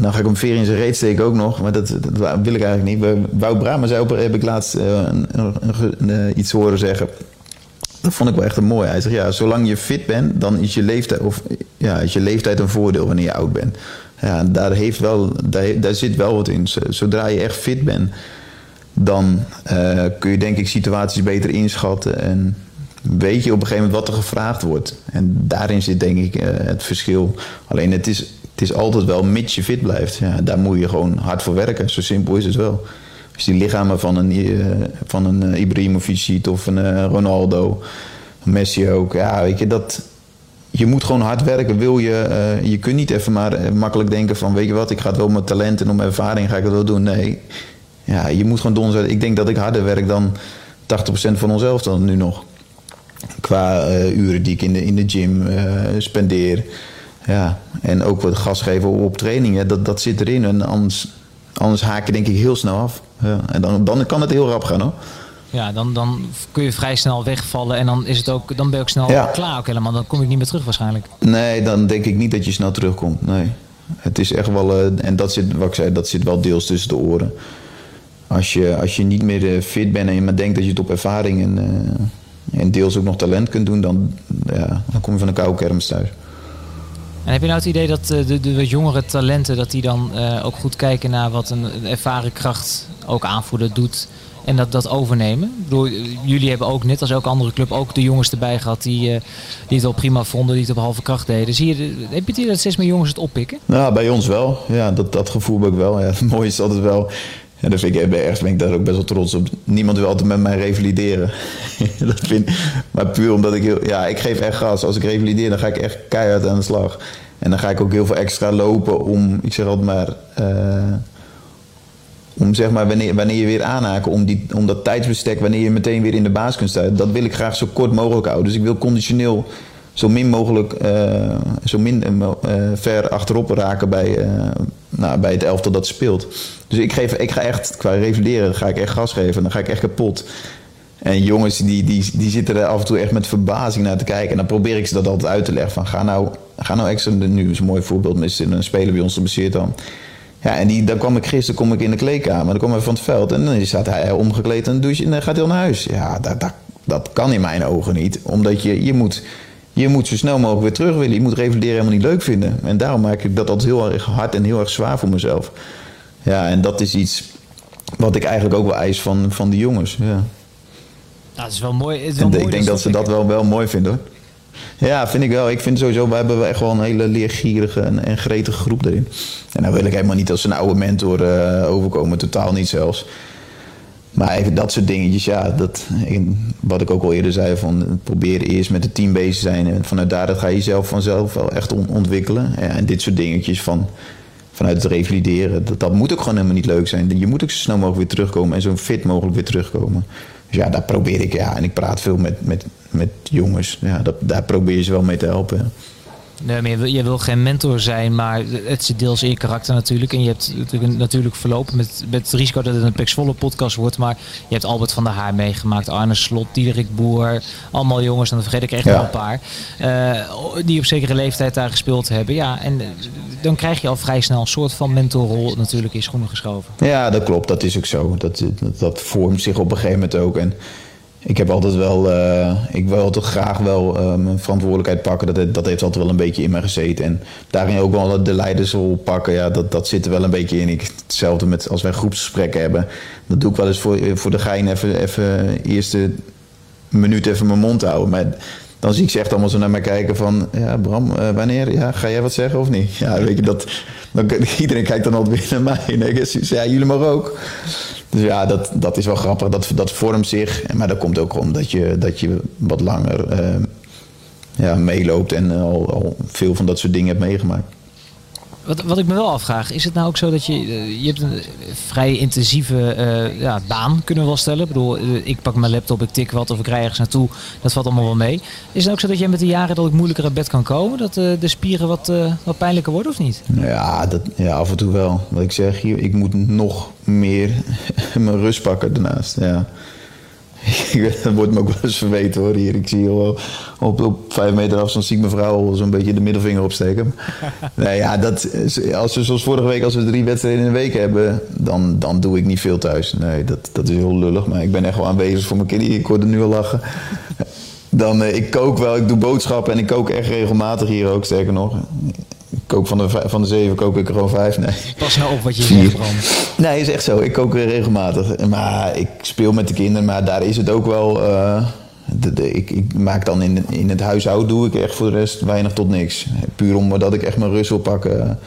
dan ga ik hem veer in zijn reet steken ook nog. Maar dat, dat wil ik eigenlijk niet. Wout Brama zei op, heb ik laatst een, een, een, iets horen zeggen. Dat vond ik wel echt een mooi. Hij zegt, ja, zolang je fit bent, dan is je leeftijd, of, ja, is je leeftijd een voordeel wanneer je oud bent. Ja, daar, heeft wel, daar, daar zit wel wat in. Zodra je echt fit bent, dan uh, kun je denk ik situaties beter inschatten. En weet je op een gegeven moment wat er gevraagd wordt. En daarin zit denk ik uh, het verschil. Alleen het is, het is altijd wel mits je fit blijft. Ja, daar moet je gewoon hard voor werken. Zo simpel is het wel. Als die lichamen van een, uh, van een Ibrahimovic ziet of een Ronaldo, Messi ook. Ja, weet je, dat, je moet gewoon hard werken. Wil je, je kunt niet even maar makkelijk denken van... weet je wat, ik ga het wel met talent en om mijn ervaring ga ik het wel doen. Nee, ja, je moet gewoon donderdag. Ik denk dat ik harder werk dan 80% van onszelf dan nu nog. Qua uh, uren die ik in de, in de gym uh, spendeer. Ja, en ook wat gas geven op trainingen. Dat, dat zit erin. En anders, anders haak je denk ik heel snel af. Ja, en dan, dan kan het heel rap gaan hoor. Ja, dan, dan kun je vrij snel wegvallen en dan, is het ook, dan ben je ook snel ja. klaar ook helemaal. Dan kom ik niet meer terug waarschijnlijk. Nee, dan denk ik niet dat je snel terugkomt. Nee. Het is echt wel, uh, en dat zit, wat ik zei, dat zit wel deels tussen de oren. Als je, als je niet meer uh, fit bent en je maar denkt dat je het op ervaring en, uh, en deels ook nog talent kunt doen, dan, ja, dan kom je van een koude kermis thuis. En heb je nou het idee dat de, de, de jongere talenten dat die dan ook goed kijken naar wat een, een ervaren kracht ook aanvoerder doet? en dat, dat overnemen. Ik bedoel, jullie hebben ook, net als elke andere club, ook de jongens erbij gehad die, uh, die het al prima vonden, die het op halve kracht deden. Zie je, heb je het idee dat steeds meer jongens het oppikken? Nou, bij ons wel. Ja, dat, dat gevoel heb ik wel. Ja, het mooie is altijd wel. Ja, dat vind ik, ergens ben ik ook best wel trots op. Niemand wil altijd met mij revalideren. dat vind, maar puur omdat ik heel, ja, ik geef echt gas. Als ik revalideer, dan ga ik echt keihard aan de slag. En dan ga ik ook heel veel extra lopen om, ik zeg altijd maar, eh, om zeg maar wanneer, wanneer je weer aanhaken, om, die, om dat tijdsbestek, wanneer je meteen weer in de baas kunt staan, dat wil ik graag zo kort mogelijk houden. Dus ik wil conditioneel zo min mogelijk, uh, zo min uh, ver achterop raken bij, nou, bij het elftal dat speelt. Dus ik, geef, ik ga echt, qua revalideren, ga ik echt gas geven. Dan ga ik echt kapot. En jongens die, die, die zitten er af en toe echt met verbazing naar te kijken. En dan probeer ik ze dat altijd uit te leggen. Van ga nou, ga nou extra, nu is een mooi voorbeeld met een speler bij ons gebaseerd dan. Ja, en die, dan kwam ik gisteren kom ik in de kleedkamer. Dan kwam hij van het veld en dan staat hij omgekleed en, douche, en dan gaat hij naar huis. Ja, dat, dat, dat kan in mijn ogen niet. Omdat je, je moet je moet zo snel mogelijk weer terug willen. Je moet revalideren helemaal niet leuk vinden. En daarom maak ik dat altijd heel erg hard en heel erg zwaar voor mezelf. Ja, en dat is iets wat ik eigenlijk ook wel eis van, van de jongens. Ja. Nou, dat is wel mooi. Is wel en ik denk dat ze dat wel, wel mooi vinden. Ja, vind ik wel. Ik vind sowieso, we hebben echt wel een hele leergierige en, en gretige groep erin. En dan wil ik helemaal niet als een oude mentor uh, overkomen, totaal niet zelfs. Maar even dat soort dingetjes, ja, dat, wat ik ook al eerder zei, van probeer eerst met het team bezig te zijn. En vanuit daar ga je jezelf vanzelf wel echt ontwikkelen. En dit soort dingetjes van, vanuit het revalideren, dat, dat moet ook gewoon helemaal niet leuk zijn. Je moet ook zo snel mogelijk weer terugkomen en zo fit mogelijk weer terugkomen. Dus ja, daar probeer ik, ja, en ik praat veel met, met, met jongens. Ja, dat, daar probeer je ze wel mee te helpen. Nee, maar je wil, je wil, geen mentor zijn, maar het zit deels in je karakter natuurlijk. En je hebt natuurlijk, natuurlijk verlopen met, met het risico dat het een Pexvolle podcast wordt. Maar je hebt Albert van der Haar meegemaakt, Arne Slot, Diederik Boer. Allemaal jongens, dan vergeet ik echt wel een paar. Uh, die op zekere leeftijd daar gespeeld hebben. Ja, en dan krijg je al vrij snel een soort van mentorrol natuurlijk in schoenen geschoven. Ja, dat klopt. Dat is ook zo. Dat, dat, dat vormt zich op een gegeven moment ook. En ik heb altijd wel, uh, ik wil altijd graag wel uh, mijn verantwoordelijkheid pakken. Dat, dat heeft altijd wel een beetje in me gezeten. En daarin ook wel de leidersrol pakken. Ja, dat, dat zit er wel een beetje in. Ik, hetzelfde met als wij groepsgesprekken hebben. Dat doe ik wel eens voor, voor de gein even, even eerste minuut even mijn mond houden. Maar dan zie ik ze echt allemaal zo naar mij kijken van... Ja, Bram, wanneer? Ja, ga jij wat zeggen of niet? Ja, weet je, dat... Dan, iedereen kijkt dan altijd weer naar mij. En ik ja, jullie maar ook. Dus ja, dat, dat is wel grappig. Dat, dat vormt zich. Maar dat komt ook omdat je, dat je wat langer uh, ja, meeloopt en al, al veel van dat soort dingen hebt meegemaakt. Wat, wat ik me wel afvraag, is het nou ook zo dat je, uh, je hebt een vrij intensieve uh, ja, baan, kunnen we wel stellen. Ik bedoel, ik pak mijn laptop, ik tik wat of ik rij ergens naartoe. Dat valt allemaal wel mee. Is het ook zo dat jij met de jaren dat ik moeilijker uit bed kan komen? Dat de spieren wat, wat pijnlijker worden of niet? Ja, dat, ja, af en toe wel. Wat ik zeg, hier, ik moet nog meer mijn rust pakken daarnaast. Ja. dat wordt me ook wel eens verweten hoor. Hier, ik zie wel op, op vijf meter afstand zie ik mijn vrouw zo'n beetje de middelvinger opsteken. nee, ja, dat, als we zoals vorige week, als we drie wedstrijden in een week hebben, dan, dan doe ik niet veel thuis. Nee, dat, dat is heel lullig. Maar ik ben echt wel aanwezig voor mijn kinderen. Ik hoorde nu al lachen. Dan, uh, ik kook wel, ik doe boodschappen en ik kook echt regelmatig hier ook, sterker nog kook van de, van de zeven kook ik er gewoon vijf. Nee. Pas nou op wat je zegt, Bram. Nee, is echt zo. Ik kook regelmatig. Maar ik speel met de kinderen, maar daar is het ook wel... Uh, de, de, ik, ik, maak dan in, in het huishouden doe ik echt voor de rest weinig tot niks. Puur omdat ik echt mijn rust wil pakken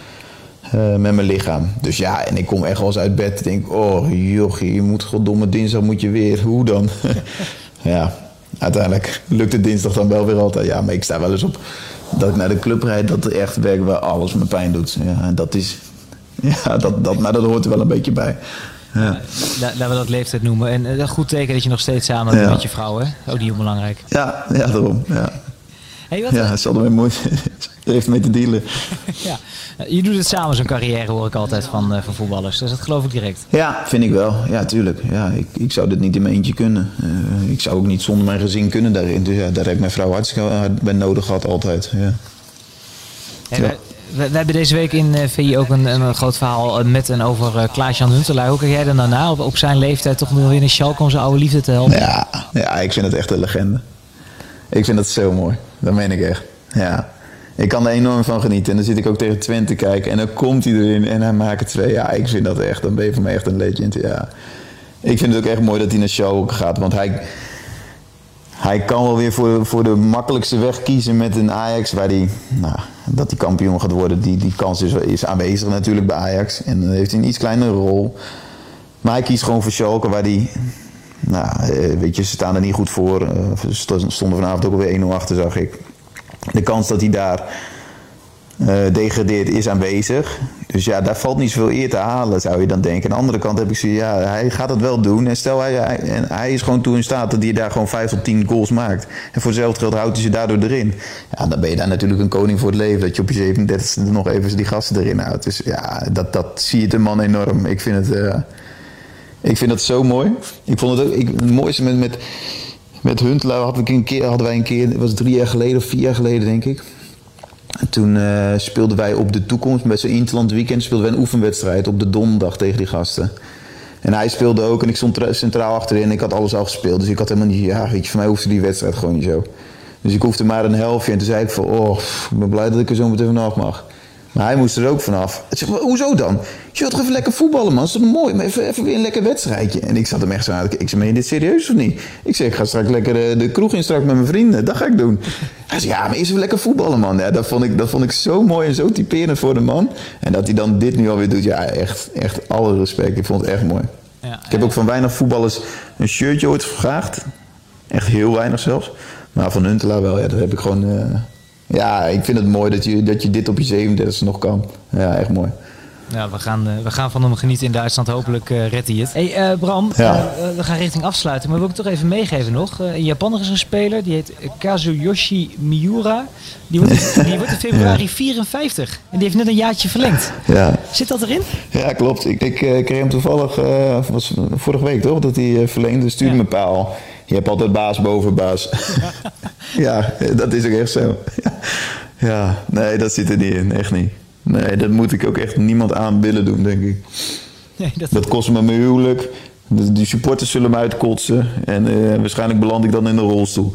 uh, met mijn lichaam. Dus ja, en ik kom echt wel eens uit bed en denk... Oh jochie, je moet goddomme dinsdag moet je weer. Hoe dan? ja, uiteindelijk lukt het dinsdag dan wel weer altijd. Ja, maar ik sta wel eens op dat ik naar de club rijd, dat er echt werk waar alles me pijn doet. Ja, dat is, ja, dat, dat, maar dat hoort er wel een beetje bij. Ja. Laten we dat leeftijd noemen. En een goed teken dat je nog steeds samen bent met je vrouw, hè? Ook niet onbelangrijk. Ja, ja daarom. Ja. Hey, wat ja, het zal er moeite. heeft mee te dealen. ja. Je doet het samen, zo'n carrière, hoor ik altijd van, uh, van voetballers. Dus dat geloof ik direct. Ja, vind ik wel. Ja, tuurlijk. Ja, ik, ik zou dit niet in mijn eentje kunnen. Uh, ik zou ook niet zonder mijn gezin kunnen daarin. Dus ja, daar heb ik mijn vrouw hartstikke hard bij nodig gehad, altijd. Ja. Hey, ja. We, we, hebben deze week in VI ook een, een groot verhaal met en over Klaas-Jan Huntelaar. Hoe kijk jij er nou na op, op zijn leeftijd toch nog weer in Schalke om zijn oude liefde te helpen? Ja, ja, ik vind het echt een legende. Ik vind het zo mooi. Dat meen ik echt. Ja. Ik kan er enorm van genieten. En dan zit ik ook tegen Twente kijken. En dan komt hij erin en hij maakt het twee. Ja, ik vind dat echt. Dan ben je voor mij echt een legend. Ja. Ik vind het ook echt mooi dat hij naar show gaat. Want hij, hij kan wel weer voor, voor de makkelijkste weg kiezen met een Ajax. Waar hij, nou, dat hij kampioen gaat worden. Die, die kans is, is aanwezig natuurlijk bij Ajax. En dan heeft hij een iets kleinere rol. Maar hij kiest gewoon voor Schalke waar hij... Nou, eh, weet je, ze staan er niet goed voor. Eh, ze stonden vanavond ook alweer 1-0 achter, zag ik de kans dat hij daar eh, degradeert, is aanwezig. Dus ja, daar valt niet zoveel eer te halen, zou je dan denken. Aan de andere kant heb ik zoiets, ja, hij gaat het wel doen. En stel, hij, en hij is gewoon toe in staat dat hij daar gewoon 5 tot 10 goals maakt. En voor hetzelfde geld houdt hij ze daardoor erin. Ja, dan ben je daar natuurlijk een koning voor het leven. Dat je op je 37e nog even die gasten erin houdt. Dus ja, dat, dat zie je de man enorm. Ik vind het, uh, ik vind het zo mooi. Ik vond het ook, ik, het mooiste met... met met Huntelaar hadden, we een keer, hadden wij een keer, dat was drie jaar geleden of vier jaar geleden denk ik. En toen uh, speelden wij op de toekomst, met zo'n Interland weekend, speelden wij een oefenwedstrijd op de donderdag tegen die gasten. En hij speelde ook en ik stond centraal achterin en ik had alles al gespeeld. Dus ik had helemaal niet, ja weet je, voor mij hoefde die wedstrijd gewoon niet zo. Dus ik hoefde maar een helftje en toen zei ik van, oh, ik ben blij dat ik er zo meteen vanaf mag. Maar hij moest er ook vanaf. Ik zeg, hoezo dan? Je wilt toch even lekker voetballen, man? Dat is toch mooi? Maar even, even weer een lekker wedstrijdje. En ik zat hem echt zo aan. Ik zei, meen je dit serieus of niet? Ik zeg, ik ga straks lekker de, de kroeg in straks met mijn vrienden. Dat ga ik doen. Hij zei, ja, maar eerst even lekker voetballen, man. Ja, dat, vond ik, dat vond ik zo mooi en zo typerend voor de man. En dat hij dan dit nu alweer doet, ja, echt, echt alle respect. Ik vond het echt mooi. Ja, ik heb ook van weinig voetballers een shirtje ooit gevraagd. Echt heel weinig zelfs. Maar van Huntelaar wel, ja, dat heb ik gewoon... Uh, ja, ik vind het mooi dat je, dat je dit op je 37e nog kan. Ja, echt mooi. Ja, we gaan, uh, we gaan van hem genieten in Duitsland. Hopelijk uh, redt hij het. Hey, uh, Bram, ja. we gaan richting afsluiten. Maar wil ik toch even meegeven nog. een Japaner is een speler. Die heet Kazuyoshi Miura. Die wordt, die wordt in februari ja. 54. En die heeft net een jaartje verlengd. Ja. Zit dat erin? Ja, klopt. Ik, ik kreeg hem toevallig was vorige week toch? Dat hij verlengde. Stuurde ja. me paal. Je hebt altijd baas boven baas. ja, dat is ook echt zo. ja, nee, dat zit er niet in. Echt niet. Nee, dat moet ik ook echt niemand aan willen doen, denk ik. Nee, dat... dat kost me mijn huwelijk. De, de, supporters zullen me uitkotsen. En uh, waarschijnlijk beland ik dan in de rolstoel.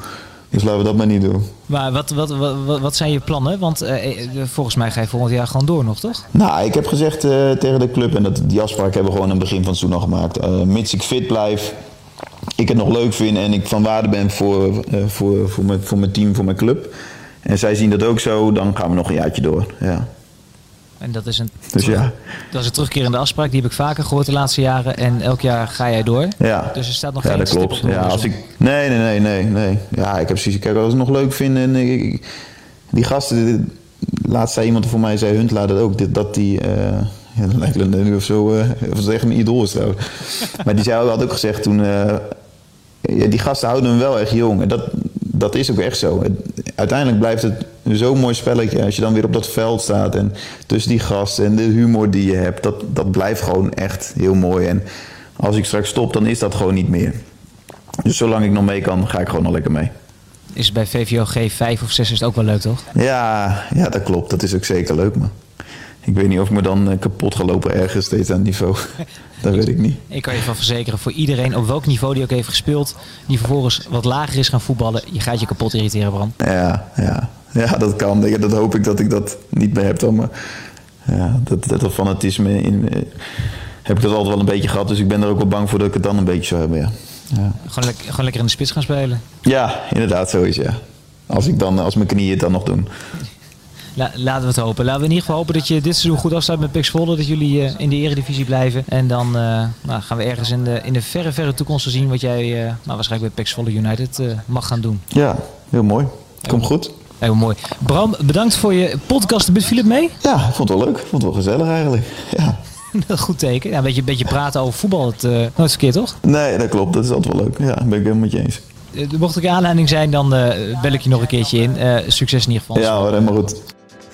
Dus laten we dat maar niet doen. Maar wat, wat, wat, wat zijn je plannen? Want uh, volgens mij ga je volgend jaar gewoon door nog, toch? Nou, ik heb gezegd uh, tegen de club, en dat, die afspraak hebben we gewoon aan het begin van het seizoen al gemaakt. mits ik fit blijf, ik het nog leuk vind en ik van waarde ben voor, voor, voor, mijn, voor mijn team, voor mijn club. En zij zien dat ook zo, dan gaan we nog een jaartje door. Ja. En dat is een, dus ja. dat is een terugkerende afspraak. Die heb ik vaker gehoord de laatste jaren. En elk jaar ga jij door. Ja. Dus er staat nog ja, geen dat klopt. Ja, als ik, nee, nee, nee, nee, nee. Ja, ik heb precies. Kijk, als ik het nog leuk vind. En ik, die gasten. Laatst zei iemand voor mij, zei Huntelaar dat ook. Dat die. Uh, ja, dat lijkt nu of zo. Uh, of het echt een idool is trouwens. maar die zei, had ook gezegd toen. Uh, die gasten houden hem wel echt jong. En dat, dat is ook echt zo. Uiteindelijk blijft het zo'n mooi spelletje als je dan weer op dat veld staat en tussen die gasten en de humor die je hebt, dat, dat blijft gewoon echt heel mooi. En als ik straks stop, dan is dat gewoon niet meer. Dus zolang ik nog mee kan, ga ik gewoon nog lekker mee. Is bij VVO G5 of 6 is het ook wel leuk, toch? Ja, ja, dat klopt. Dat is ook zeker leuk, man ik weet niet of ik me dan eh, kapot ga lopen ergens steeds aan het niveau. dat weet ik niet. Ik kan je van verzekeren, voor iedereen, op welk niveau die ook heeft gespeeld, die vervolgens wat lager is gaan voetballen, je gaat je kapot irriteren, Bram. Ja, ja. ja dat kan. Dat hoop ik dat ik dat niet meer heb dan. Maar ja, dat, dat fanatisme in, eh, heb ik dat altijd wel een beetje gehad. Dus ik ben er ook wel bang voor dat ik het dan een beetje zou hebben, ja. ja. Gewoon, le gewoon lekker in de spits gaan spelen? Ja, inderdaad, zo is ja. Als, ik dan, als mijn knieën het dan nog doen. La, laten we het hopen. Laten we in ieder geval hopen dat je dit seizoen goed afsluit met Pix. Dat jullie uh, in de eredivisie blijven. En dan uh, nou, gaan we ergens in de, in de verre, verre toekomst zien wat jij uh, nou, waarschijnlijk bij Pix United mag gaan doen. Ja, heel mooi. Komt goed. Heel mooi. Bram, bedankt voor je podcast. Viel het mee? Ja, vond het wel leuk. Vond het wel gezellig eigenlijk. Ja. Goed teken. Ja, een, beetje, een beetje praten over voetbal. Het, uh, nooit verkeerd, toch? Nee, dat klopt. Dat is altijd wel leuk. Ja, ben ik helemaal met je eens. mocht ik aanleiding zijn, dan bel ik je nog een keertje in. succes in ieder geval. Ja hoor, helemaal goed